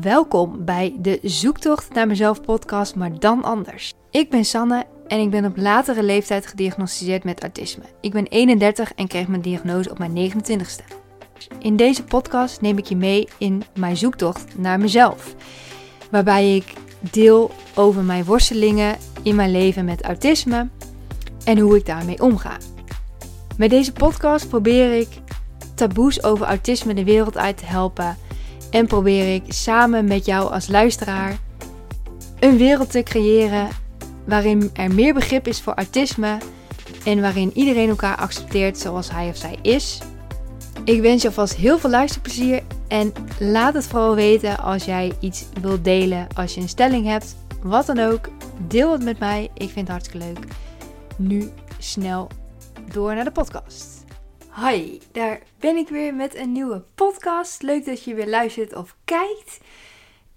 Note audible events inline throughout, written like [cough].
Welkom bij de Zoektocht naar mezelf podcast, maar dan anders. Ik ben Sanne en ik ben op latere leeftijd gediagnosticeerd met autisme. Ik ben 31 en kreeg mijn diagnose op mijn 29ste. In deze podcast neem ik je mee in mijn zoektocht naar mezelf, waarbij ik deel over mijn worstelingen in mijn leven met autisme en hoe ik daarmee omga. Met deze podcast probeer ik taboes over autisme de wereld uit te helpen en probeer ik samen met jou als luisteraar een wereld te creëren waarin er meer begrip is voor autisme en waarin iedereen elkaar accepteert zoals hij of zij is. Ik wens je alvast heel veel luisterplezier en laat het vooral weten als jij iets wilt delen, als je een stelling hebt, wat dan ook. Deel het met mij, ik vind het hartstikke leuk. Nu snel door naar de podcast. Hi, daar ben ik weer met een nieuwe podcast. Leuk dat je weer luistert of kijkt.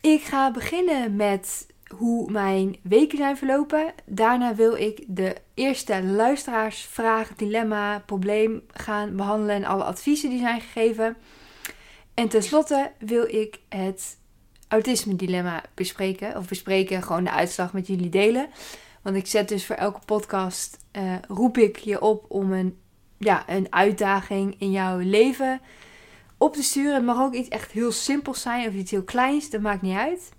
Ik ga beginnen met hoe mijn weken zijn verlopen. Daarna wil ik de eerste luisteraarsvraag, dilemma, probleem gaan behandelen en alle adviezen die zijn gegeven. En tenslotte wil ik het autisme-dilemma bespreken. Of bespreken, gewoon de uitslag met jullie delen. Want ik zet dus voor elke podcast, uh, roep ik je op om een ja, een uitdaging in jouw leven op te sturen. Het mag ook iets echt heel simpels zijn of iets heel kleins, dat maakt niet uit.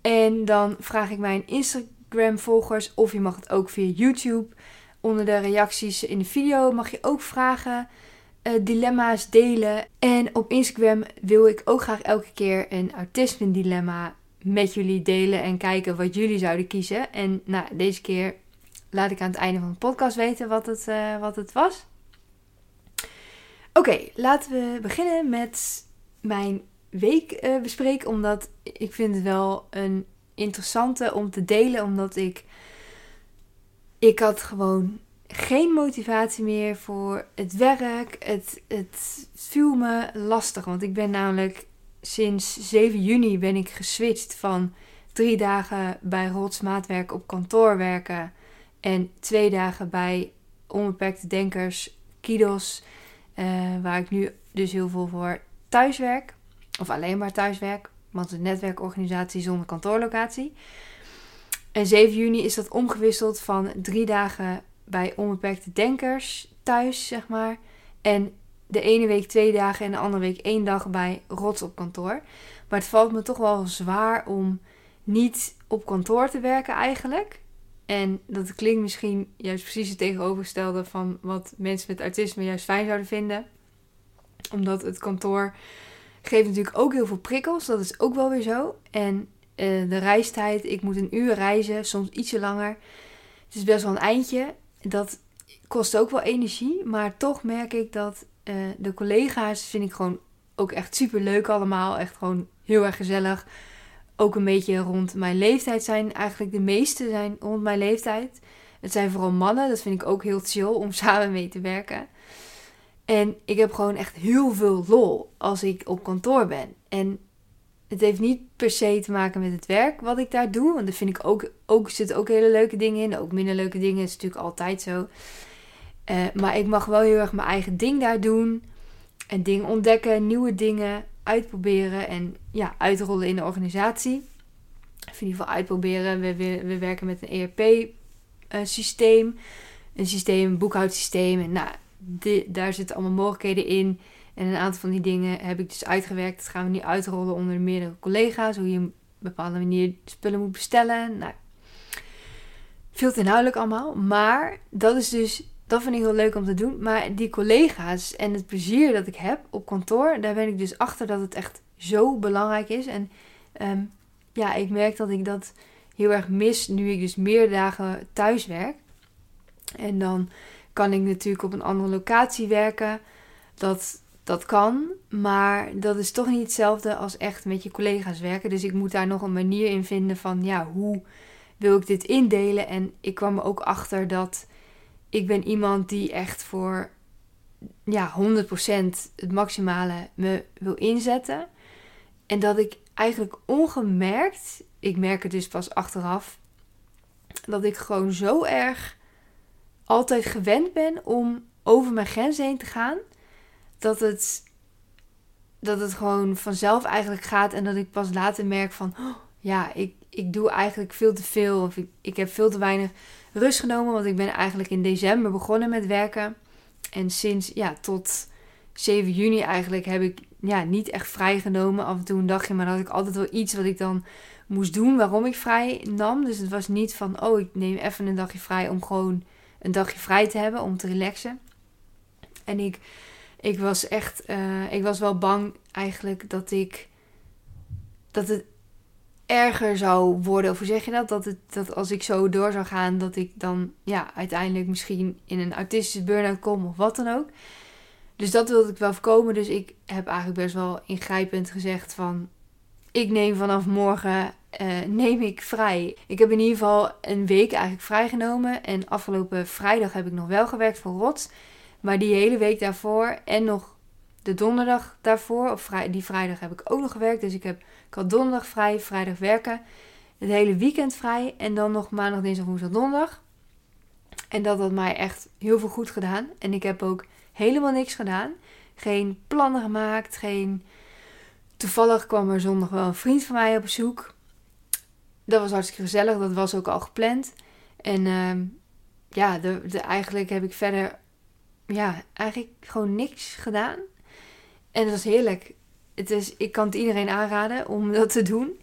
En dan vraag ik mijn Instagram-volgers of je mag het ook via YouTube. Onder de reacties in de video mag je ook vragen, uh, dilemma's delen. En op Instagram wil ik ook graag elke keer een autisme-dilemma met jullie delen en kijken wat jullie zouden kiezen. En nou, deze keer laat ik aan het einde van de podcast weten wat het, uh, wat het was. Oké, laten we beginnen met mijn week uh, bespreken. Omdat ik vind het wel een interessante om te delen. Omdat ik... Ik had gewoon geen motivatie meer voor het werk. Het, het viel me lastig. Want ik ben namelijk sinds 7 juni ben ik geswitcht van drie dagen bij Rots Maatwerk op kantoor werken en twee dagen bij Onbeperkte Denkers, Kidos, uh, waar ik nu dus heel veel voor thuiswerk. Of alleen maar thuiswerk, want het een netwerkorganisatie zonder kantoorlocatie. En 7 juni is dat omgewisseld van drie dagen bij Onbeperkte Denkers thuis, zeg maar. En de ene week twee dagen en de andere week één dag bij Rots op kantoor. Maar het valt me toch wel zwaar om niet op kantoor te werken eigenlijk. En dat klinkt misschien juist precies het tegenovergestelde van wat mensen met autisme juist fijn zouden vinden. Omdat het kantoor geeft natuurlijk ook heel veel prikkels. Dat is ook wel weer zo. En uh, de reistijd, ik moet een uur reizen, soms ietsje langer. Het is best wel een eindje. Dat kost ook wel energie. Maar toch merk ik dat uh, de collega's vind ik gewoon ook echt super leuk allemaal. Echt gewoon heel erg gezellig ook een beetje rond mijn leeftijd zijn. Eigenlijk de meeste zijn rond mijn leeftijd. Het zijn vooral mannen. Dat vind ik ook heel chill om [laughs] samen mee te werken. En ik heb gewoon echt heel veel lol als ik op kantoor ben. En het heeft niet per se te maken met het werk wat ik daar doe. Want daar vind ik ook, ook zitten ook hele leuke dingen in. Ook minder leuke dingen is natuurlijk altijd zo. Uh, maar ik mag wel heel erg mijn eigen ding daar doen. En dingen ontdekken, nieuwe dingen uitproberen en ja, uitrollen in de organisatie. Of in ieder geval uitproberen. We, we, we werken met een ERP-systeem. Eh, een systeem, een boekhoudsysteem. En nou, daar zitten allemaal mogelijkheden in. En een aantal van die dingen heb ik dus uitgewerkt. Dat gaan we nu uitrollen onder meerdere collega's. Hoe je op een bepaalde manier spullen moet bestellen. Nou, veel te inhoudelijk allemaal. Maar dat is dus dat vind ik heel leuk om te doen. Maar die collega's en het plezier dat ik heb op kantoor, daar ben ik dus achter dat het echt zo belangrijk is. En um, ja, ik merk dat ik dat heel erg mis nu ik dus meer dagen thuis werk. En dan kan ik natuurlijk op een andere locatie werken. Dat, dat kan, maar dat is toch niet hetzelfde als echt met je collega's werken. Dus ik moet daar nog een manier in vinden van ja, hoe wil ik dit indelen? En ik kwam er ook achter dat ik ben iemand die echt voor ja, 100% het maximale me wil inzetten. En dat ik eigenlijk ongemerkt, ik merk het dus pas achteraf, dat ik gewoon zo erg altijd gewend ben om over mijn grens heen te gaan. Dat het dat het gewoon vanzelf eigenlijk gaat. En dat ik pas later merk van, oh, ja, ik, ik doe eigenlijk veel te veel. Of ik, ik heb veel te weinig rust genomen. Want ik ben eigenlijk in december begonnen met werken. En sinds, ja, tot 7 juni eigenlijk heb ik ja, niet echt vrijgenomen. Af en toe een dagje, maar dan had ik altijd wel iets wat ik dan moest doen waarom ik vrij nam. Dus het was niet van, oh, ik neem even een dagje vrij om gewoon een dagje vrij te hebben, om te relaxen. En ik, ik was echt, uh, ik was wel bang eigenlijk dat ik, dat het erger zou worden. Of hoe zeg je dat? Dat, het, dat als ik zo door zou gaan, dat ik dan ja, uiteindelijk misschien in een autistische burn-out kom of wat dan ook. Dus dat wilde ik wel voorkomen. Dus ik heb eigenlijk best wel ingrijpend gezegd van... Ik neem vanaf morgen uh, neem ik vrij. Ik heb in ieder geval een week eigenlijk vrijgenomen. En afgelopen vrijdag heb ik nog wel gewerkt voor Rots. Maar die hele week daarvoor en nog de donderdag daarvoor, of die vrijdag heb ik ook nog gewerkt. Dus ik, heb, ik had donderdag vrij, vrijdag werken. Het hele weekend vrij. En dan nog maandag, dinsdag, woensdag, donderdag. En dat had mij echt heel veel goed gedaan. En ik heb ook helemaal niks gedaan. Geen plannen gemaakt. Geen... Toevallig kwam er zondag wel een vriend van mij op bezoek. Dat was hartstikke gezellig. Dat was ook al gepland. En uh, ja, de, de, eigenlijk heb ik verder ja, eigenlijk gewoon niks gedaan. En dat was heerlijk. Het is, ik kan het iedereen aanraden om dat te doen.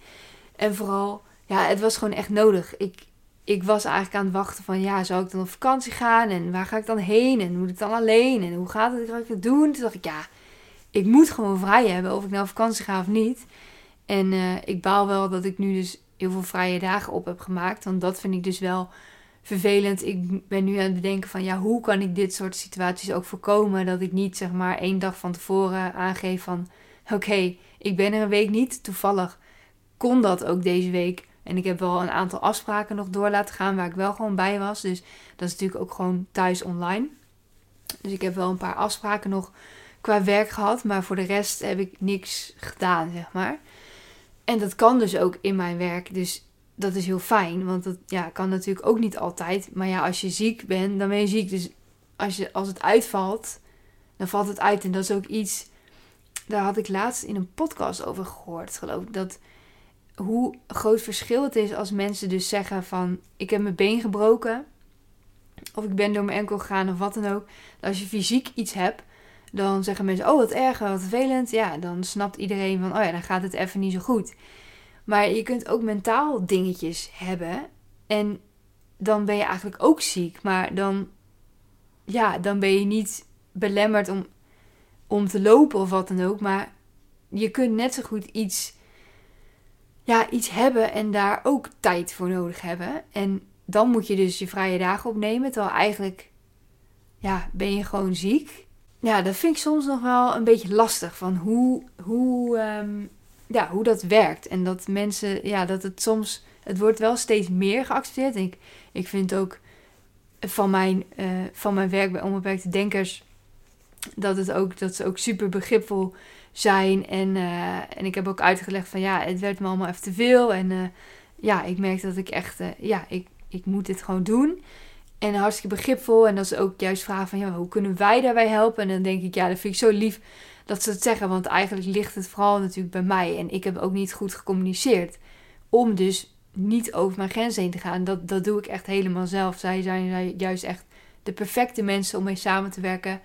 En vooral, ja, het was gewoon echt nodig. Ik, ik was eigenlijk aan het wachten van, ja, zou ik dan op vakantie gaan? En waar ga ik dan heen? En moet ik dan alleen? En hoe gaat het? Ga ik het doen? Toen dacht ik, ja, ik moet gewoon vrij hebben. Of ik nou op vakantie ga of niet. En uh, ik baal wel dat ik nu dus heel veel vrije dagen op heb gemaakt. Want dat vind ik dus wel vervelend. Ik ben nu aan het bedenken van ja, hoe kan ik dit soort situaties ook voorkomen? Dat ik niet zeg maar één dag van tevoren aangeef van oké, ik ben er een week niet. Toevallig kon dat ook deze week. En ik heb wel een aantal afspraken nog door laten gaan waar ik wel gewoon bij was. Dus dat is natuurlijk ook gewoon thuis online. Dus ik heb wel een paar afspraken nog qua werk gehad. Maar voor de rest heb ik niks gedaan, zeg maar. En dat kan dus ook in mijn werk. Dus dat is heel fijn. Want dat ja, kan natuurlijk ook niet altijd. Maar ja, als je ziek bent, dan ben je ziek. Dus als, je, als het uitvalt, dan valt het uit. En dat is ook iets. Daar had ik laatst in een podcast over gehoord, geloof ik. Dat hoe groot verschil het is als mensen dus zeggen van... Ik heb mijn been gebroken. Of ik ben door mijn enkel gegaan of wat dan ook. Als je fysiek iets hebt, dan zeggen mensen... Oh, wat erg, wat vervelend. Ja, dan snapt iedereen van... Oh ja, dan gaat het even niet zo goed. Maar je kunt ook mentaal dingetjes hebben. En dan ben je eigenlijk ook ziek. Maar dan, ja, dan ben je niet belemmerd om, om te lopen of wat dan ook. Maar je kunt net zo goed iets, ja, iets hebben en daar ook tijd voor nodig hebben. En dan moet je dus je vrije dagen opnemen. Terwijl eigenlijk, ja, ben je gewoon ziek. Ja, dat vind ik soms nog wel een beetje lastig. Van hoe, hoe ehm, ja, hoe dat werkt. En dat mensen, ja, dat het soms, het wordt wel steeds meer geaccepteerd. ik, ik vind ook van mijn, uh, van mijn werk bij onbeperkte denkers dat, het ook, dat ze ook super begripvol zijn. En, uh, en ik heb ook uitgelegd van ja, het werd me allemaal even te veel. En uh, ja, ik merk dat ik echt, ja, ik, ik moet dit gewoon doen. En hartstikke begripvol. En dat ze ook juist vragen van ja, hoe kunnen wij daarbij helpen? En dan denk ik, ja, dat vind ik zo lief dat ze het zeggen. Want eigenlijk ligt het vooral natuurlijk bij mij. En ik heb ook niet goed gecommuniceerd. Om dus niet over mijn grens heen te gaan. Dat, dat doe ik echt helemaal zelf. Zij zijn juist echt de perfecte mensen om mee samen te werken.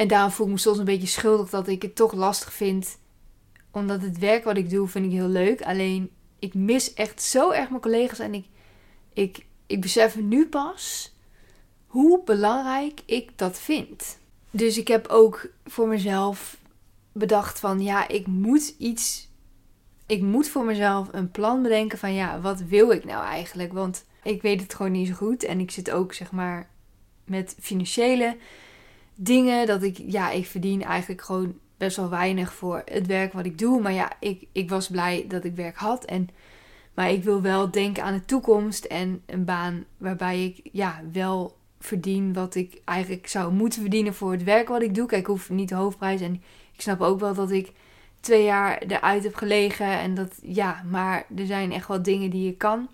En daarom voel ik me soms een beetje schuldig dat ik het toch lastig vind. Omdat het werk wat ik doe, vind ik heel leuk. Alleen ik mis echt zo erg mijn collega's. En ik, ik, ik besef nu pas hoe belangrijk ik dat vind. Dus ik heb ook voor mezelf bedacht van ja, ik moet iets. Ik moet voor mezelf een plan bedenken van ja, wat wil ik nou eigenlijk? Want ik weet het gewoon niet zo goed. En ik zit ook zeg maar met financiële dingen. Dat ik, ja, ik verdien eigenlijk gewoon best wel weinig voor het werk wat ik doe. Maar ja, ik, ik was blij dat ik werk had. En, maar ik wil wel denken aan de toekomst en een baan waarbij ik ja, wel verdien wat ik eigenlijk zou moeten verdienen voor het werk wat ik doe. Kijk, ik hoef niet de hoofdprijs. En ik snap ook wel dat ik twee jaar eruit heb gelegen. En dat, ja, maar er zijn echt wel dingen die je kan.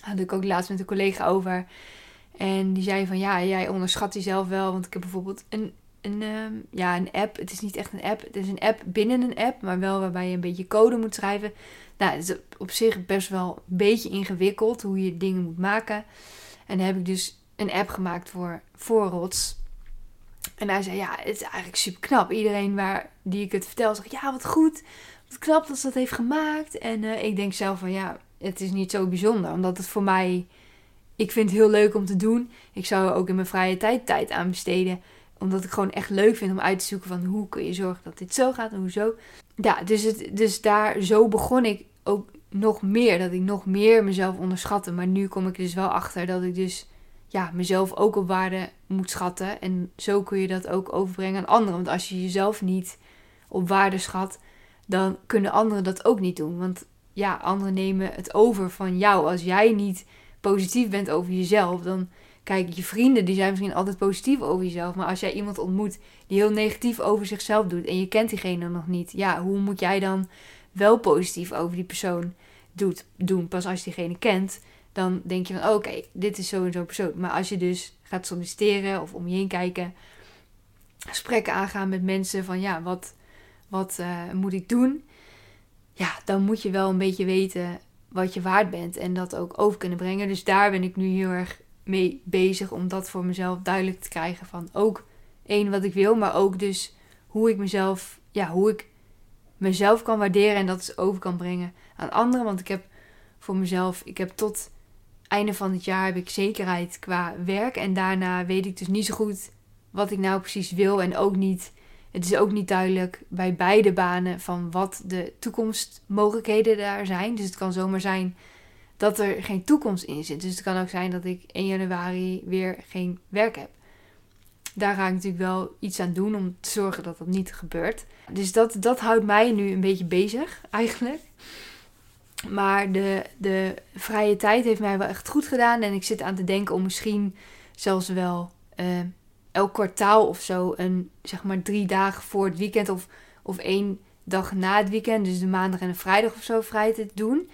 Had ik ook laatst met een collega over. En die zei van, ja, jij onderschat jezelf wel. Want ik heb bijvoorbeeld een, een, ehm, ja, een app. Het is niet echt een app. Het is een app binnen een app, maar wel waarbij je een beetje code moet schrijven. Nou, het is op zich best wel een beetje ingewikkeld hoe je dingen moet maken. En dan heb ik dus een app gemaakt voor, voor Rots. En hij zei, ja, het is eigenlijk super knap. Iedereen waar, die ik het vertel, zegt, ja, wat goed. Wat knap dat ze dat heeft gemaakt. En uh, ik denk zelf van, ja, het is niet zo bijzonder. Omdat het voor mij, ik vind het heel leuk om te doen. Ik zou er ook in mijn vrije tijd tijd aan besteden. Omdat ik gewoon echt leuk vind om uit te zoeken van, hoe kun je zorgen dat dit zo gaat en hoezo. Ja, dus, het, dus daar, zo begon ik ook nog meer. Dat ik nog meer mezelf onderschatte. Maar nu kom ik dus wel achter dat ik dus ja, mezelf ook op waarde moet schatten. En zo kun je dat ook overbrengen aan anderen. Want als je jezelf niet op waarde schat, dan kunnen anderen dat ook niet doen. Want ja, anderen nemen het over van jou. Als jij niet positief bent over jezelf, dan kijk, je vrienden die zijn misschien altijd positief over jezelf. Maar als jij iemand ontmoet die heel negatief over zichzelf doet en je kent diegene nog niet, ja, hoe moet jij dan wel positief over die persoon doet, doen? Pas als je diegene kent dan denk je van oké, dit is zo en zo persoon. Maar als je dus gaat solliciteren of om je heen kijken, gesprekken aangaan met mensen van ja, wat, wat uh, moet ik doen? Ja, dan moet je wel een beetje weten wat je waard bent en dat ook over kunnen brengen. Dus daar ben ik nu heel erg mee bezig om dat voor mezelf duidelijk te krijgen van ook één wat ik wil, maar ook dus hoe ik mezelf, ja, hoe ik mezelf kan waarderen en dat is over kan brengen aan anderen. Want ik heb voor mezelf, ik heb tot einde van het jaar heb ik zekerheid qua werk. En daarna weet ik dus niet zo goed wat ik nou precies wil. En ook niet, het is ook niet duidelijk bij beide banen van wat de toekomstmogelijkheden daar zijn. Dus het kan zomaar zijn dat er geen toekomst in zit. Dus het kan ook zijn dat ik 1 januari weer geen werk heb. Daar ga ik natuurlijk wel iets aan doen om te zorgen dat dat niet gebeurt. Dus dat, dat houdt mij nu een beetje bezig eigenlijk. Maar de, de vrije tijd heeft mij wel echt goed gedaan. En ik zit aan te denken om misschien zelfs wel uh, elk kwartaal of zo, een, zeg maar drie dagen voor het weekend of, of één dag na het weekend, dus de maandag en de vrijdag of zo vrij te doen.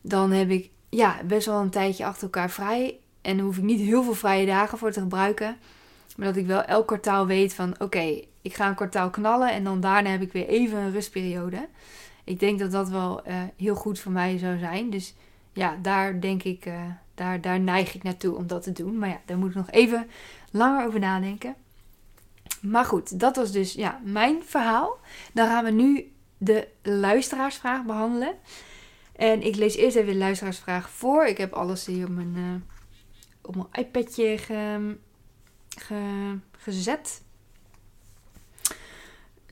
Dan heb ik ja, best wel een tijdje achter elkaar vrij. En dan hoef ik niet heel veel vrije dagen voor te gebruiken. Maar dat ik wel elk kwartaal weet van oké, ik ga een kwartaal knallen en dan daarna heb ik weer even een rustperiode ik denk dat dat wel uh, heel goed voor mij zou zijn. Dus ja, daar denk ik, uh, daar, daar neig ik naartoe om dat te doen. Maar ja, daar moet ik nog even langer over nadenken. Maar goed, dat was dus ja, mijn verhaal. Dan gaan we nu de luisteraarsvraag behandelen. En ik lees eerst even de luisteraarsvraag voor. Ik heb alles hier op mijn, uh, op mijn iPadje ge, gezet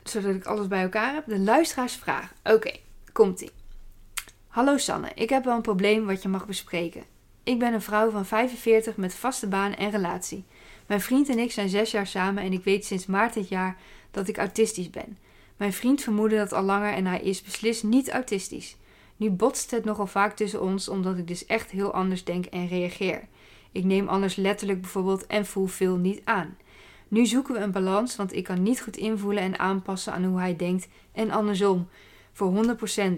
zodat ik alles bij elkaar heb. De luisteraarsvraag. Oké, komt-ie. Hallo Sanne, ik heb wel een probleem wat je mag bespreken. Ik ben een vrouw van 45 met vaste baan en relatie. Mijn vriend en ik zijn zes jaar samen en ik weet sinds maart dit jaar dat ik autistisch ben. Mijn vriend vermoedde dat al langer en hij is beslist niet autistisch. Nu botst het nogal vaak tussen ons omdat ik dus echt heel anders denk en reageer. Ik neem anders letterlijk bijvoorbeeld en voel veel niet aan. Nu zoeken we een balans, want ik kan niet goed invoelen en aanpassen aan hoe hij denkt en andersom. Voor 100%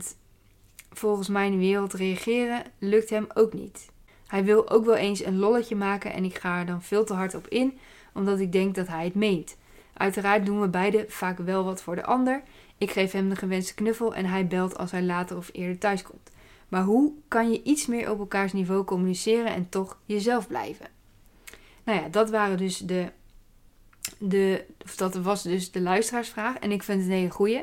volgens mijn wereld reageren lukt hem ook niet. Hij wil ook wel eens een lolletje maken en ik ga er dan veel te hard op in, omdat ik denk dat hij het meent. Uiteraard doen we beide vaak wel wat voor de ander. Ik geef hem de gewenste knuffel en hij belt als hij later of eerder thuis komt. Maar hoe kan je iets meer op elkaars niveau communiceren en toch jezelf blijven? Nou ja, dat waren dus de de, of dat was dus de luisteraarsvraag. En ik vind het een hele goeie.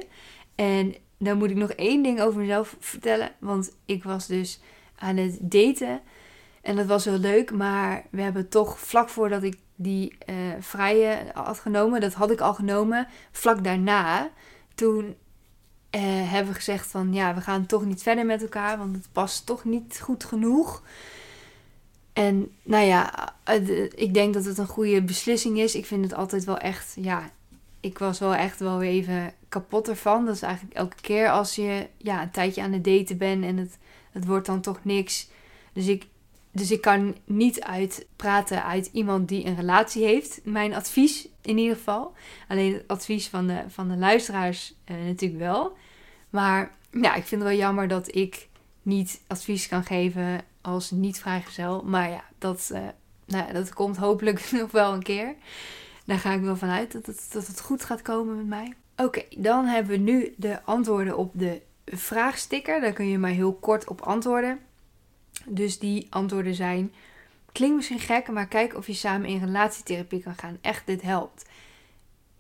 En dan moet ik nog één ding over mezelf vertellen. Want ik was dus aan het daten. En dat was heel leuk. Maar we hebben toch vlak voordat ik die uh, vrije had genomen. Dat had ik al genomen. Vlak daarna. Toen uh, hebben we gezegd van ja, we gaan toch niet verder met elkaar. Want het past toch niet goed genoeg. En nou ja, ik denk dat het een goede beslissing is. Ik vind het altijd wel echt, ja, ik was wel echt wel even kapot ervan. Dat is eigenlijk elke keer als je ja, een tijdje aan het daten bent en het, het wordt dan toch niks. Dus ik, dus ik kan niet uitpraten uit iemand die een relatie heeft. Mijn advies in ieder geval. Alleen het advies van de, van de luisteraars eh, natuurlijk wel. Maar ja, ik vind het wel jammer dat ik niet advies kan geven als niet vrijgezel. Maar ja, dat, uh, nou dat komt hopelijk [laughs] nog wel een keer. daar ga ik wel vanuit dat het, dat het goed gaat komen met mij. Oké, dan hebben we nu de antwoorden op de vraagsticker. Daar kun je maar heel kort op antwoorden. Dus die antwoorden zijn: klinkt misschien gek, maar kijk of je samen in relatietherapie kan gaan. Echt, dit helpt.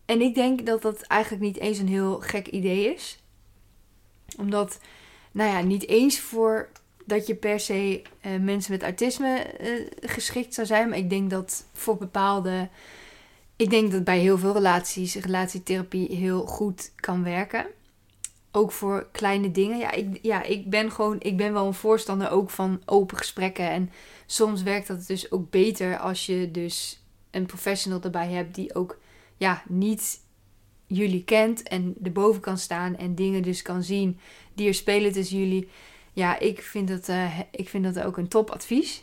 En ik denk dat dat eigenlijk niet eens een heel gek idee is. Omdat, nou ja, niet eens voor dat je per se uh, mensen met autisme uh, geschikt zou zijn. Maar ik denk dat voor bepaalde. Ik denk dat bij heel veel relaties relatietherapie heel goed kan werken. Ook voor kleine dingen. Ja, ik, ja, ik ben gewoon. Ik ben wel een voorstander ook van open gesprekken. En soms werkt dat dus ook beter als je dus een professional erbij hebt die ook ja, niet jullie kent en erboven kan staan en dingen dus kan zien die er spelen tussen jullie. Ja, ik vind dat, uh, ik vind dat ook een topadvies.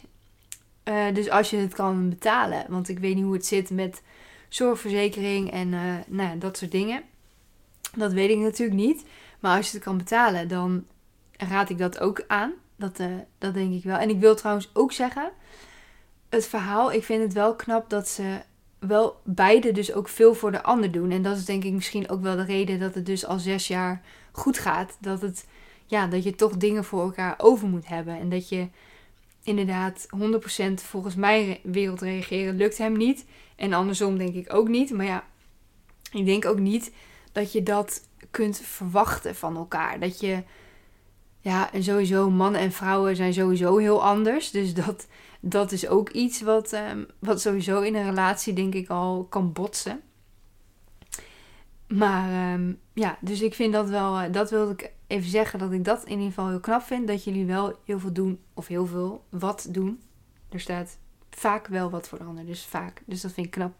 Uh, dus als je het kan betalen, want ik weet niet hoe het zit met zorgverzekering en uh, nou, dat soort dingen. Dat weet ik natuurlijk niet. Maar als je het kan betalen, dan raad ik dat ook aan. Dat, dat denk ik wel. En ik wil trouwens ook zeggen, het verhaal, ik vind het wel knap dat ze wel beide dus ook veel voor de ander doen. En dat is denk ik misschien ook wel de reden dat het dus al zes jaar goed gaat. Dat, het, ja, dat je toch dingen voor elkaar over moet hebben. En dat je inderdaad 100% volgens mijn wereld reageren lukt hem niet. En andersom denk ik ook niet. Maar ja, ik denk ook niet dat je dat kunt verwachten van elkaar. Dat je, ja, en sowieso mannen en vrouwen zijn sowieso heel anders. Dus dat, dat is ook iets wat, um, wat sowieso in een relatie denk ik al kan botsen. Maar um, ja, dus ik vind dat wel, uh, dat wilde ik even zeggen, dat ik dat in ieder geval heel knap vind. Dat jullie wel heel veel doen, of heel veel, wat doen. Er staat vaak wel wat voor de ander, dus vaak. Dus dat vind ik knap.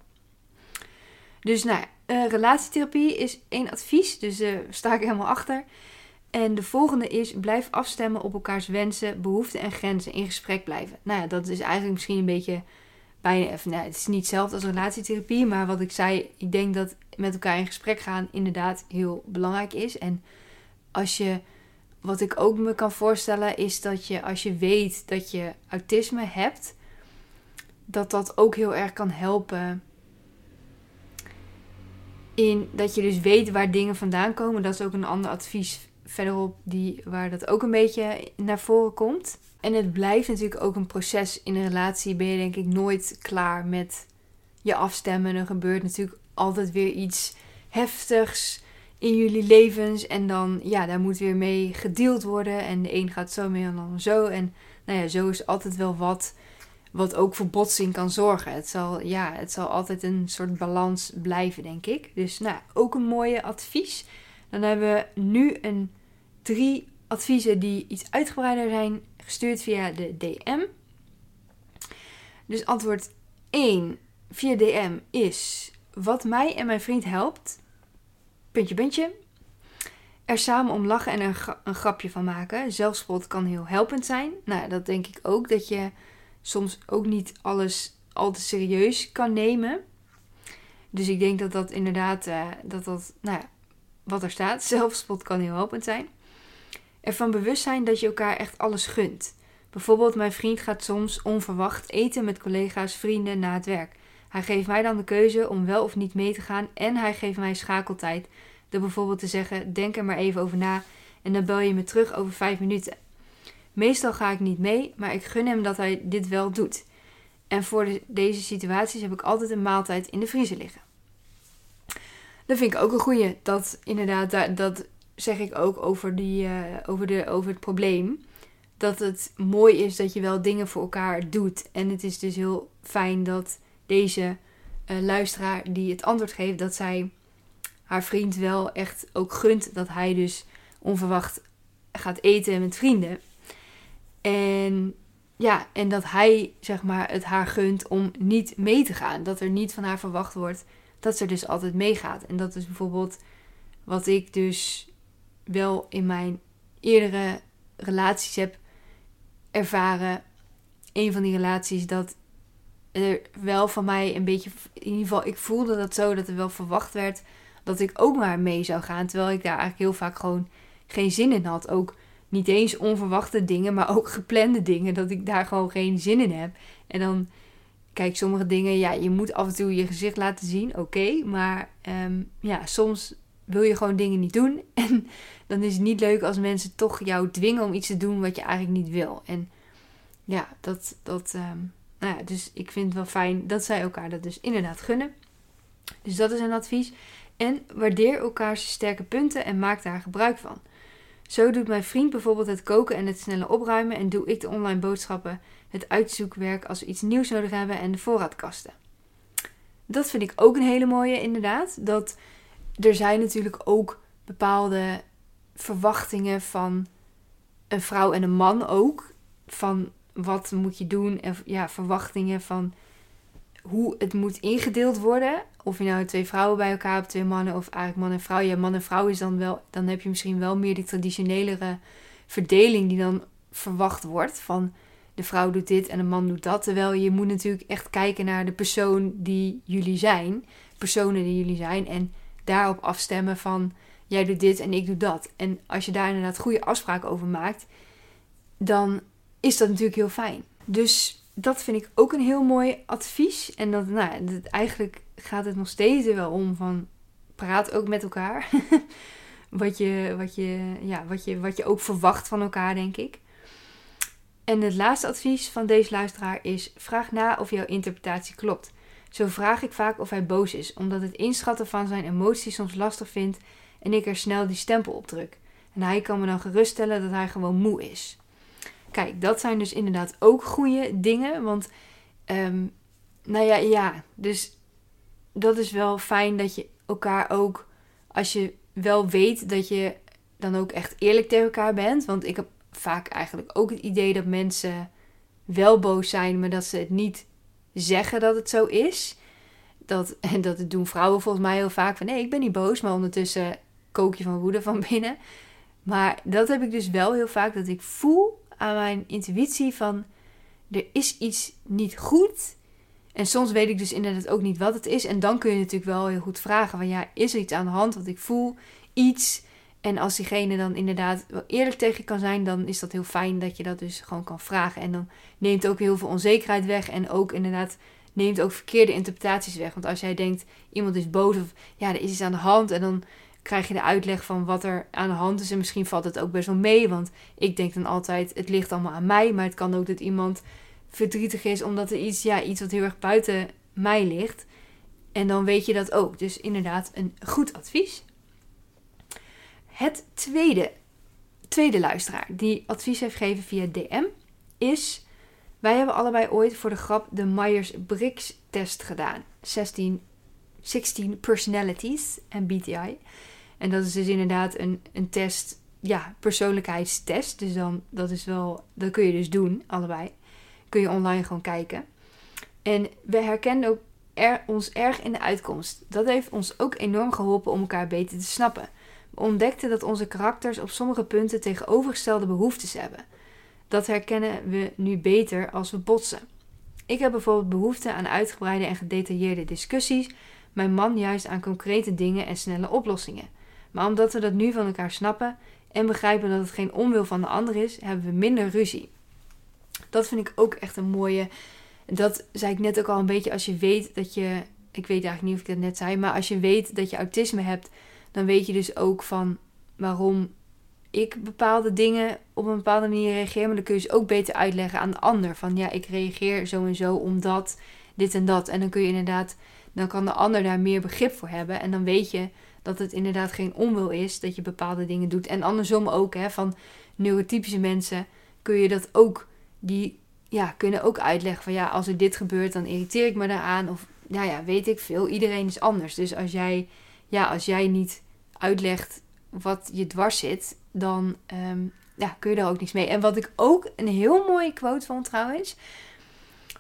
Dus nou, uh, relatietherapie is één advies, dus uh, sta ik helemaal achter. En de volgende is: blijf afstemmen op elkaars wensen, behoeften en grenzen. In gesprek blijven. Nou ja, dat is eigenlijk misschien een beetje bijna. Nou, het is niet hetzelfde als relatietherapie, maar wat ik zei, ik denk dat met elkaar in gesprek gaan inderdaad heel belangrijk is. En als je, wat ik ook me kan voorstellen, is dat je als je weet dat je autisme hebt, dat dat ook heel erg kan helpen. Dat je dus weet waar dingen vandaan komen. Dat is ook een ander advies verderop die, waar dat ook een beetje naar voren komt. En het blijft natuurlijk ook een proces in een relatie. Ben je denk ik nooit klaar met je afstemmen. Er gebeurt natuurlijk altijd weer iets heftigs in jullie levens. En dan, ja, daar moet weer mee gedeeld worden. En de een gaat zo mee en dan zo. En nou ja, zo is altijd wel wat wat ook voor botsing kan zorgen. Het zal, ja, het zal altijd een soort balans blijven, denk ik. Dus nou, ook een mooie advies. Dan hebben we nu een drie adviezen die iets uitgebreider zijn, gestuurd via de DM. Dus antwoord 1 via DM is: Wat mij en mijn vriend helpt. Puntje, puntje. Er samen om lachen en een, een grapje van maken. Zelfspot kan heel helpend zijn. Nou, dat denk ik ook. Dat je soms ook niet alles al te serieus kan nemen. Dus ik denk dat dat inderdaad, uh, dat dat, nou ja, wat er staat, [laughs] zelfspot kan heel helpend zijn ervan bewust zijn dat je elkaar echt alles gunt. Bijvoorbeeld, mijn vriend gaat soms onverwacht eten met collega's, vrienden na het werk. Hij geeft mij dan de keuze om wel of niet mee te gaan en hij geeft mij schakeltijd. Door bijvoorbeeld te zeggen: Denk er maar even over na en dan bel je me terug over vijf minuten. Meestal ga ik niet mee, maar ik gun hem dat hij dit wel doet. En voor deze situaties heb ik altijd een maaltijd in de vriezer liggen. Dat vind ik ook een goeie. Dat inderdaad, dat zeg ik ook over, die, uh, over, de, over het probleem. Dat het mooi is dat je wel dingen voor elkaar doet. En het is dus heel fijn dat deze uh, luisteraar die het antwoord geeft, dat zij haar vriend wel echt ook gunt dat hij dus onverwacht gaat eten met vrienden. En ja, en dat hij zeg maar het haar gunt om niet mee te gaan. Dat er niet van haar verwacht wordt dat ze dus altijd meegaat. En dat is bijvoorbeeld wat ik dus wel in mijn eerdere relaties heb ervaren. Een van die relaties dat er wel van mij een beetje, in ieder geval, ik voelde dat zo dat er wel verwacht werd dat ik ook maar mee zou gaan. Terwijl ik daar eigenlijk heel vaak gewoon geen zin in had. Ook niet eens onverwachte dingen, maar ook geplande dingen. Dat ik daar gewoon geen zin in heb. En dan, kijk, sommige dingen, ja, je moet af en toe je gezicht laten zien, oké. maar ehm, ja, soms wil je gewoon dingen niet doen. [laughs] En dan is het niet leuk als mensen toch jou dwingen om iets te doen wat je eigenlijk niet wil. En ja, dat, dat ehm, nou ja, dus ik vind het wel fijn dat zij elkaar dat dus inderdaad gunnen. Dus dat is een advies. En waardeer elkaars sterke punten en maak daar gebruik van. Zo doet mijn vriend bijvoorbeeld het koken en het snelle opruimen en doe ik de online boodschappen, het uitzoekwerk als we iets nieuws nodig hebben en de voorraadkasten. Dat vind ik ook een hele mooie inderdaad. Dat er zijn natuurlijk ook bepaalde verwachtingen van een vrouw en een man ook. Van wat moet je doen en ja, verwachtingen van hoe het moet ingedeeld worden. Of je nou twee vrouwen bij elkaar hebt, twee mannen of eigenlijk man en vrouw. Ja, man en vrouw is dan wel, dan heb je misschien wel meer die traditionelere verdeling die dan verwacht wordt. Van de vrouw doet dit en de man doet dat. Terwijl je moet natuurlijk echt kijken naar de persoon die jullie zijn. Personen die jullie zijn. En daarop afstemmen van jij doet dit en ik doe dat. En als je daar inderdaad goede afspraken over maakt, dan is dat natuurlijk heel fijn. Dus dat vind ik ook een heel mooi advies. En dat, nou, eigenlijk gaat het nog steeds er wel om van praat ook met elkaar. [laughs] wat, je, wat, je, ja, wat, je, wat je ook verwacht van elkaar, denk ik. En het laatste advies van deze luisteraar is: vraag na of jouw interpretatie klopt. Zo vraag ik vaak of hij boos is, omdat het inschatten van zijn emoties soms lastig vindt en ik er snel die stempel op druk. En hij kan me dan geruststellen dat hij gewoon moe is. Kijk, dat zijn dus inderdaad ook goede dingen. Want, um, nou ja, ja. Dus dat is wel fijn dat je elkaar ook, als je wel weet dat je dan ook echt eerlijk tegen elkaar bent. Want ik heb vaak eigenlijk ook het idee dat mensen wel boos zijn, maar dat ze het niet zeggen dat het zo is. Dat, [laughs] en dat doen vrouwen volgens mij heel vaak van nee, ik ben niet boos, maar ondertussen kook je van woede van binnen. Maar dat heb ik dus wel heel vaak, dat ik voel aan mijn intuïtie van er is iets niet goed. En soms weet ik dus inderdaad ook niet wat het is. En dan kun je natuurlijk wel heel goed vragen van ja, is er iets aan de hand? Want ik voel iets. En als diegene dan inderdaad wel eerlijk tegen je kan zijn, dan is dat heel fijn dat je dat dus gewoon kan vragen. En dan neemt ook heel veel onzekerheid weg. En ook inderdaad neemt ook verkeerde interpretaties weg. Want als jij denkt, iemand is boos of ja, er is iets aan de hand. En dan krijg je de uitleg van wat er aan de hand is. En misschien valt het ook best wel mee. Want ik denk dan altijd, het ligt allemaal aan mij. Maar het kan ook dat iemand verdrietig is omdat er iets, ja, iets wat heel erg buiten mij ligt. En dan weet je dat ook. Dus inderdaad, een goed advies. Het tweede, tweede luisteraar die advies heeft gegeven via DM is... Wij hebben allebei ooit voor de grap de Myers-Briggs test gedaan. 16, 16 personalities en BTI. En dat is dus inderdaad een, een test, ja, persoonlijkheidstest. Dus dan, dat is wel, dat kun je dus doen, allebei. Kun je online gewoon kijken. En we herkenden ook er, ons erg in de uitkomst. Dat heeft ons ook enorm geholpen om elkaar beter te snappen. We ontdekten dat onze karakters op sommige punten tegenovergestelde behoeftes hebben. Dat herkennen we nu beter als we botsen. Ik heb bijvoorbeeld behoefte aan uitgebreide en gedetailleerde discussies, mijn man juist aan concrete dingen en snelle oplossingen. Maar omdat we dat nu van elkaar snappen en begrijpen dat het geen onwil van de ander is, hebben we minder ruzie. Dat vind ik ook echt een mooie. Dat zei ik net ook al een beetje. Als je weet dat je. Ik weet eigenlijk niet of ik dat net zei. Maar als je weet dat je autisme hebt. Dan weet je dus ook van waarom ik bepaalde dingen op een bepaalde manier reageer. Maar dan kun je dus ook beter uitleggen aan de ander. Van ja, ik reageer zo en zo omdat dit en dat. En dan kun je inderdaad. Dan kan de ander daar meer begrip voor hebben. En dan weet je dat het inderdaad geen onwil is dat je bepaalde dingen doet. En andersom ook, hè, van neurotypische mensen kun je dat ook, die ja, kunnen ook uitleggen van ja, als er dit gebeurt, dan irriteer ik me daaraan. Of nou ja, weet ik veel. Iedereen is anders. Dus als jij, ja, als jij niet uitlegt wat je dwars zit, dan ehm, ja, kun je daar ook niks mee. En wat ik ook een heel mooie quote vond trouwens.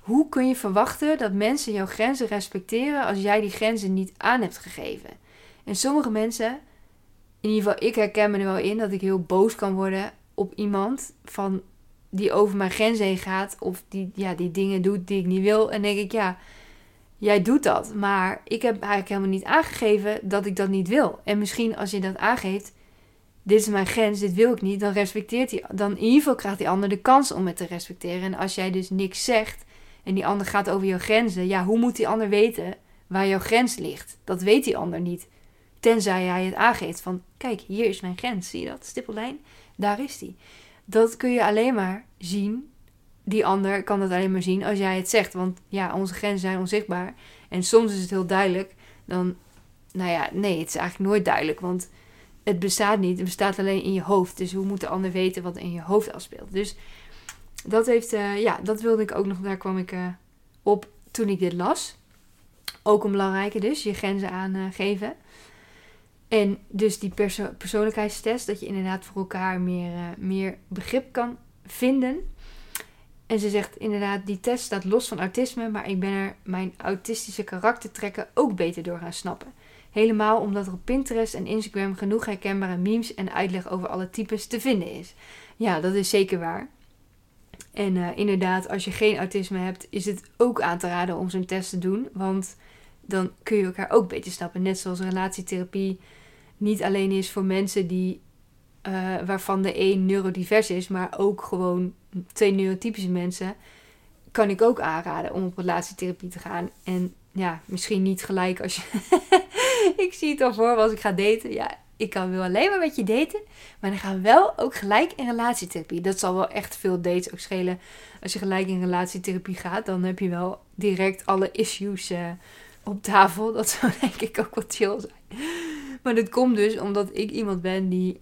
Hoe kun je verwachten dat mensen jouw grenzen respecteren als jij die grenzen niet aan hebt gegeven? En sommige mensen, in ieder geval ik herken me er wel in dat ik heel boos kan worden op iemand van die over mijn grens heen gaat of die, ja, die dingen doet die ik niet wil. En denk ik, ja, jij doet dat, maar ik heb eigenlijk helemaal niet aangegeven dat ik dat niet wil. En misschien als je dat aangeeft, dit is mijn grens, dit wil ik niet, dan respecteert hij, dan in ieder geval krijgt die ander de kans om het te respecteren. En als jij dus niks zegt en die ander gaat over jouw grenzen, ja, hoe moet die ander weten waar jouw grens ligt? Dat weet die ander niet. Tenzij hij het aangeeft van, kijk, hier is mijn grens, zie je dat, stippellijn? Daar is die. Dat kun je alleen maar zien. Die ander kan dat alleen maar zien als jij het zegt. Want ja, onze grenzen zijn onzichtbaar. En soms is het heel duidelijk. Dan, nou ja, nee, het is eigenlijk nooit duidelijk. Want het bestaat niet. Het bestaat alleen in je hoofd. Dus hoe moet de ander weten wat in je hoofd afspeelt? Dus dat heeft, uh, ja, dat wilde ik ook nog. Daar kwam ik uh, op toen ik dit las. Ook een belangrijke dus, je grenzen aangeven. En dus die perso persoonlijkheidstest, dat je inderdaad voor elkaar meer, uh, meer begrip kan vinden. En ze zegt inderdaad, die test staat los van autisme, maar ik ben er mijn autistische karaktertrekken ook beter door gaan snappen. Helemaal omdat er op Pinterest en Instagram genoeg herkenbare memes en uitleg over alle types te vinden is. Ja, dat is zeker waar. En uh, inderdaad, als je geen autisme hebt, is het ook aan te raden om zo'n test te doen. Want dan kun je elkaar ook beter snappen. Net zoals relatietherapie niet alleen is voor mensen die, uh, waarvan de een neurodivers is, maar ook gewoon twee neurotypische mensen, kan ik ook aanraden om op relatietherapie te gaan. En ja, misschien niet gelijk als je. [laughs] ik zie het al voor als ik ga daten. Ja, ik kan wel alleen maar met je daten. Maar dan gaan we wel ook gelijk in relatietherapie. Dat zal wel echt veel dates ook schelen. Als je gelijk in relatietherapie gaat, dan heb je wel direct alle issues uh, op tafel. Dat zou [laughs] denk ik ook wat chill zijn. Maar dit komt dus omdat ik iemand ben die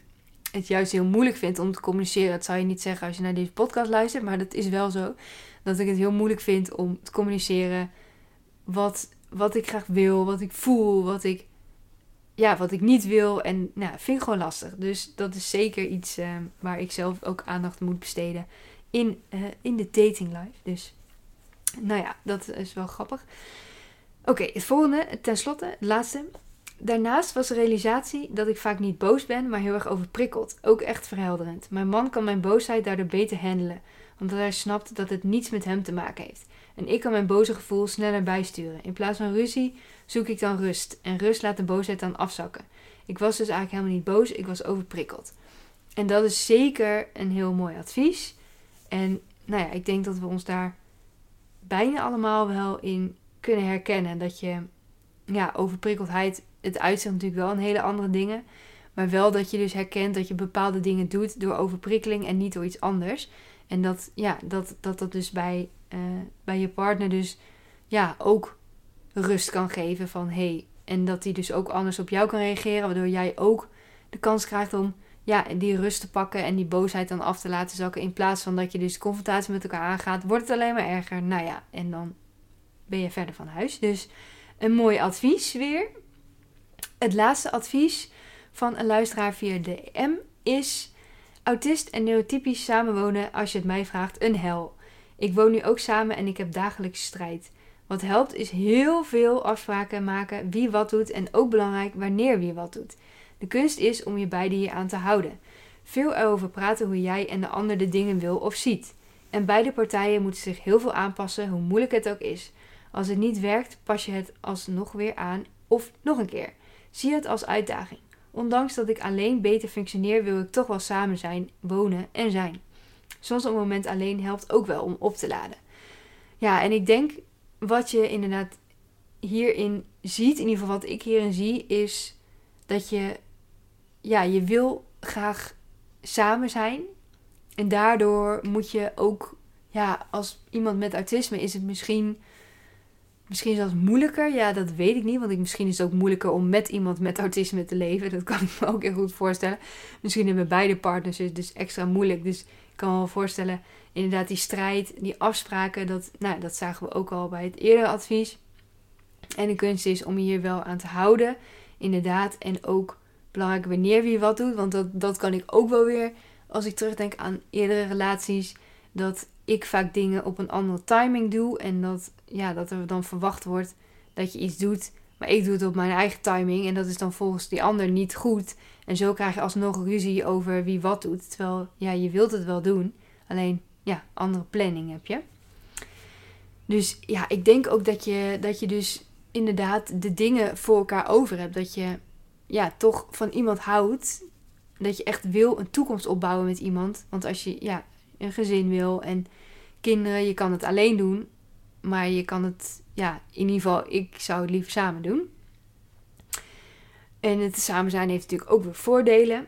het juist heel moeilijk vindt om te communiceren. Dat zou je niet zeggen als je naar deze podcast luistert, maar dat is wel zo. Dat ik het heel moeilijk vind om te communiceren wat, wat ik graag wil, wat ik voel, wat ik, ja, wat ik niet wil. En nou, vind ik gewoon lastig. Dus dat is zeker iets uh, waar ik zelf ook aandacht moet besteden in, uh, in de dating life. Dus nou ja, dat is wel grappig. Oké, het volgende, tenslotte, het laatste. Daarnaast was de realisatie dat ik vaak niet boos ben, maar heel erg overprikkeld. Ook echt verhelderend. Mijn man kan mijn boosheid daardoor beter handelen, omdat hij snapt dat het niets met hem te maken heeft. En ik kan mijn boze gevoel sneller bijsturen. In plaats van ruzie zoek ik dan rust. En rust laat de boosheid dan afzakken. Ik was dus eigenlijk helemaal niet boos, ik was overprikkeld. En dat is zeker een heel mooi advies. En nou ja, ik denk dat we ons daar bijna allemaal wel in kunnen herkennen. Dat je, ja, overprikkeldheid, het uitzicht natuurlijk wel een hele andere dingen. Maar wel dat je dus herkent dat je bepaalde dingen doet door overprikkeling en niet door iets anders. En dat, ja, dat, dat, dat dus bij, uh, bij je partner dus ja, ook rust kan geven van. Hey, en dat die dus ook anders op jou kan reageren, waardoor jij ook de kans krijgt om ja, die rust te pakken en die boosheid dan af te laten zakken. In plaats van dat je dus confrontatie met elkaar aangaat, wordt het alleen maar erger. Nou ja, en dan ben je verder van huis. Dus een mooi advies weer. Het laatste advies van een luisteraar via DM is: autist en neurotypisch samenwonen, als je het mij vraagt, een hel. Ik woon nu ook samen en ik heb dagelijks strijd. Wat helpt is heel veel afspraken maken wie wat doet en ook belangrijk wanneer wie wat doet. De kunst is om je beiden hier aan te houden. Veel erover praten hoe jij en de ander de dingen wil of ziet. En beide partijen moeten zich heel veel aanpassen, hoe moeilijk het ook is. Als het niet werkt, pas je het alsnog weer aan of nog een keer. Zie het als uitdaging. Ondanks dat ik alleen beter functioneer, wil ik toch wel samen zijn, wonen en zijn. Soms een moment alleen helpt ook wel om op te laden. Ja, en ik denk wat je inderdaad hierin ziet, in ieder geval wat ik hierin zie, is dat je, ja, je wil graag samen zijn. En daardoor moet je ook, ja, als iemand met autisme is het misschien Misschien zelfs moeilijker. Ja, dat weet ik niet. Want ik, misschien is het ook moeilijker om met iemand met autisme te leven. [laughs] Dat kan ik me ook heel goed voorstellen. Misschien hebben beide partners het dus extra moeilijk. Dus ik kan me wel voorstellen, inderdaad, die strijd, die afspraken. Dat, nou, dat zagen we ook al bij het eerdere advies. En de kunst is om je hier wel aan te houden. Inderdaad. En ook belangrijk wanneer wie wat doet. Want dat, dat kan ik ook wel weer, als ik terugdenk aan eerdere relaties. Dat ik vaak dingen op een andere timing doe. En dat, ja, dat er dan verwacht wordt dat je iets doet. Maar ik doe het op mijn eigen timing. En dat is dan volgens die ander niet goed. En zo krijg je alsnog ruzie over wie wat doet. Terwijl, ja, je wilt het wel doen. Alleen, ja, andere planning heb je. Dus ja, ik denk ook dat je, dat je dus inderdaad de dingen voor elkaar over hebt. Dat je ja, toch van iemand houdt. Dat je echt wil een toekomst opbouwen met iemand. Want als je ja, een gezin wil en kinderen, je kan het alleen doen. Maar je kan het, ja, in ieder geval, ik zou het liever samen doen. En het samen zijn heeft natuurlijk ook weer voordelen.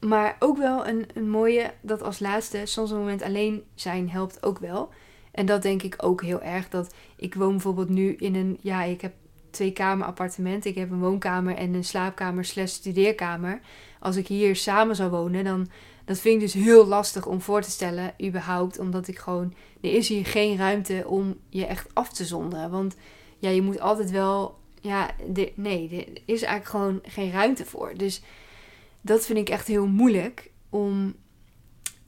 Maar ook wel een, een mooie, dat als laatste, soms een moment alleen zijn helpt ook wel. En dat denk ik ook heel erg. Dat ik woon bijvoorbeeld nu in een, ja, ik heb twee kamer appartement. Ik heb een woonkamer en een slaapkamer slash studeerkamer. Als ik hier samen zou wonen, dan dat vind ik dus heel lastig om voor te stellen, überhaupt. Omdat ik gewoon, er is hier geen ruimte om je echt af te zonderen. Want ja, je moet altijd wel, ja, nee, er is eigenlijk gewoon geen ruimte voor. Dus dat vind ik echt heel moeilijk om,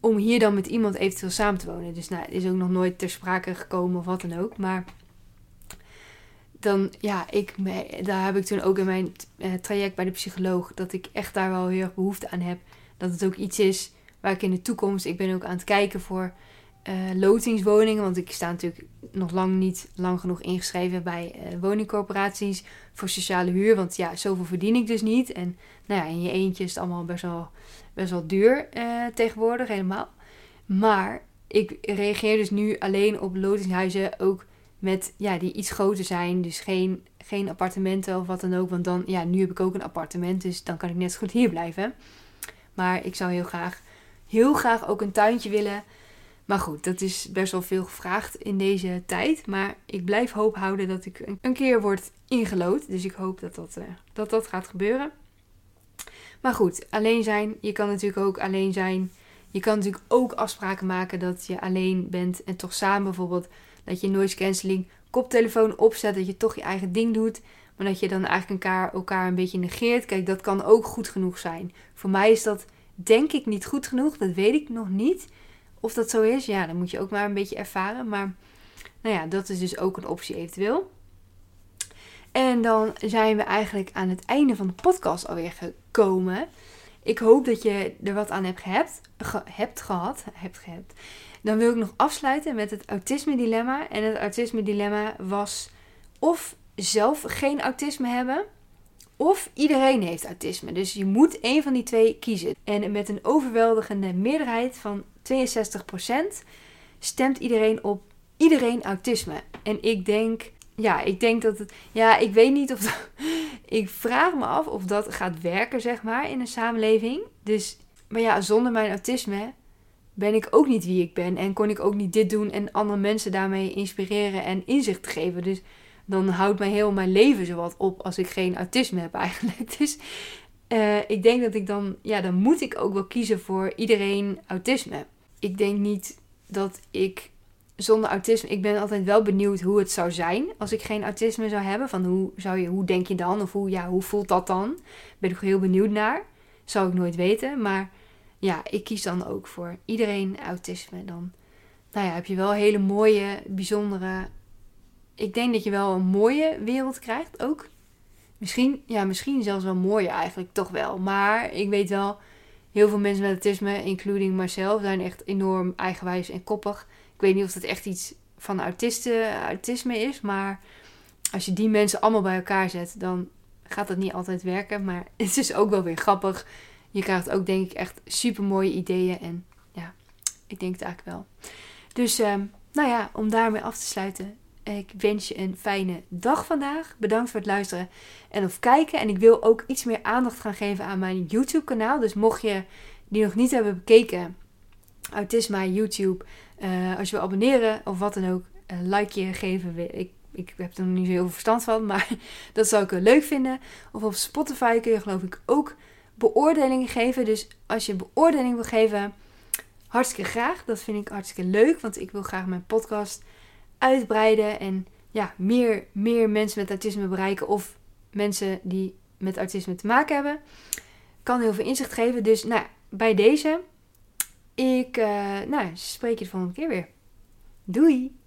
om hier dan met iemand eventueel samen te wonen. Dus nou, is ook nog nooit ter sprake gekomen of wat dan ook. Maar dan, ja, ik, daar heb ik toen ook in mijn eh, traject bij de psycholoog, dat ik echt daar wel heel erg behoefte aan heb. Dat het ook iets is waar ik in de toekomst, ik ben ook aan het kijken voor uh, lotingswoningen. Want ik sta natuurlijk nog lang niet lang genoeg ingeschreven bij uh, woningcorporaties voor sociale huur. Want ja, zoveel verdien ik dus niet. En nou ja, in je eentje is het allemaal best wel, best wel duur uh, tegenwoordig helemaal. Maar ik reageer dus nu alleen op lotingshuizen ook met, ja, die iets groter zijn. Dus geen, geen appartementen of wat dan ook. Want dan, ja, nu heb ik ook een appartement. Dus dan kan ik net zo goed hier blijven. Maar ik zou heel graag, heel graag ook een tuintje willen. Maar goed, dat is best wel veel gevraagd in deze tijd. Maar ik blijf hoop houden dat ik een keer word ingelood. Dus ik hoop dat dat, uh, dat, dat gaat gebeuren. Maar goed, alleen zijn. Je kan natuurlijk ook alleen zijn. Je kan natuurlijk ook afspraken maken dat je alleen bent en toch samen bijvoorbeeld dat je noise cancelling koptelefoon opzet, dat je toch je eigen ding doet. Maar dat je dan eigenlijk elkaar, elkaar een beetje negeert. Kijk, dat kan ook goed genoeg zijn. Voor mij is dat denk ik niet goed genoeg. Dat weet ik nog niet. Of dat zo is, ja, dan moet je ook maar een beetje ervaren. Maar nou ja, dat is dus ook een optie eventueel. En dan zijn we eigenlijk aan het einde van de podcast alweer gekomen. Ik hoop dat je er wat aan hebt, gehad, hebt gehad. Hebt. Dan wil ik nog afsluiten met het autisme dilemma. En het autisme dilemma was of zelf geen autisme hebben. Of iedereen heeft autisme. Dus je moet één van die twee kiezen. En met een overweldigende meerderheid van 62% stemt iedereen op iedereen autisme. En ik denk, ja, ik denk dat het, ja, ik weet niet of [laughs] ik vraag me af of dat gaat werken, zeg maar, in een samenleving. Dus, maar ja, zonder mijn autisme ben ik ook niet wie ik ben. En kon ik ook niet dit doen en andere mensen daarmee inspireren en inzicht geven. Dus dan houdt mij heel mijn leven zowat op als ik geen autisme heb eigenlijk. [laughs] Dus uh, ik denk dat ik dan, ja, dan moet ik ook wel kiezen voor iedereen autisme. Ik denk niet dat ik zonder autisme, ik ben altijd wel benieuwd hoe het zou zijn als ik geen autisme zou hebben. Van hoe, zou je, hoe denk je dan? Of hoe, ja, hoe voelt dat dan? Ben ik heel benieuwd naar. Zou ik nooit weten. Maar ja, ik kies dan ook voor iedereen autisme. Dan nou ja, heb je wel hele mooie, bijzondere. Ik denk dat je wel een mooie wereld krijgt ook. Misschien, ja, misschien zelfs wel mooier eigenlijk, toch wel. Maar ik weet wel, heel veel mensen met autisme, including Marcel, zijn echt enorm eigenwijs en koppig. Ik weet niet of dat echt iets van autisten, autisme is, maar als je die mensen allemaal bij elkaar zet, dan gaat dat niet altijd werken. Maar [laughs] het is ook wel weer grappig. Je krijgt ook denk ik echt super mooie ideeën en ja, ik denk het eigenlijk wel. Dus uh, nou ja, om daarmee af te sluiten, ik wens je een fijne dag vandaag. Bedankt voor het luisteren en of kijken. En ik wil ook iets meer aandacht gaan geven aan mijn YouTube kanaal. Dus mocht je die nog niet hebben bekeken, Autisma YouTube. Uh, als je wil abonneren of wat dan ook, een likeje geven. Ik, ik heb er nog niet zo heel veel verstand van, maar [laughs] dat zou ik leuk vinden. Of op Spotify kun je geloof ik ook beoordelingen geven. Dus als je beoordeling wil geven, hartstikke graag. Dat vind ik hartstikke leuk, want ik wil graag mijn podcast uitbreiden en ja, meer, meer mensen met autisme bereiken of mensen die met autisme te maken hebben. Kan heel veel inzicht geven. Dus nou, bij deze, ik uh, nou, spreek je de volgende keer weer. Doei!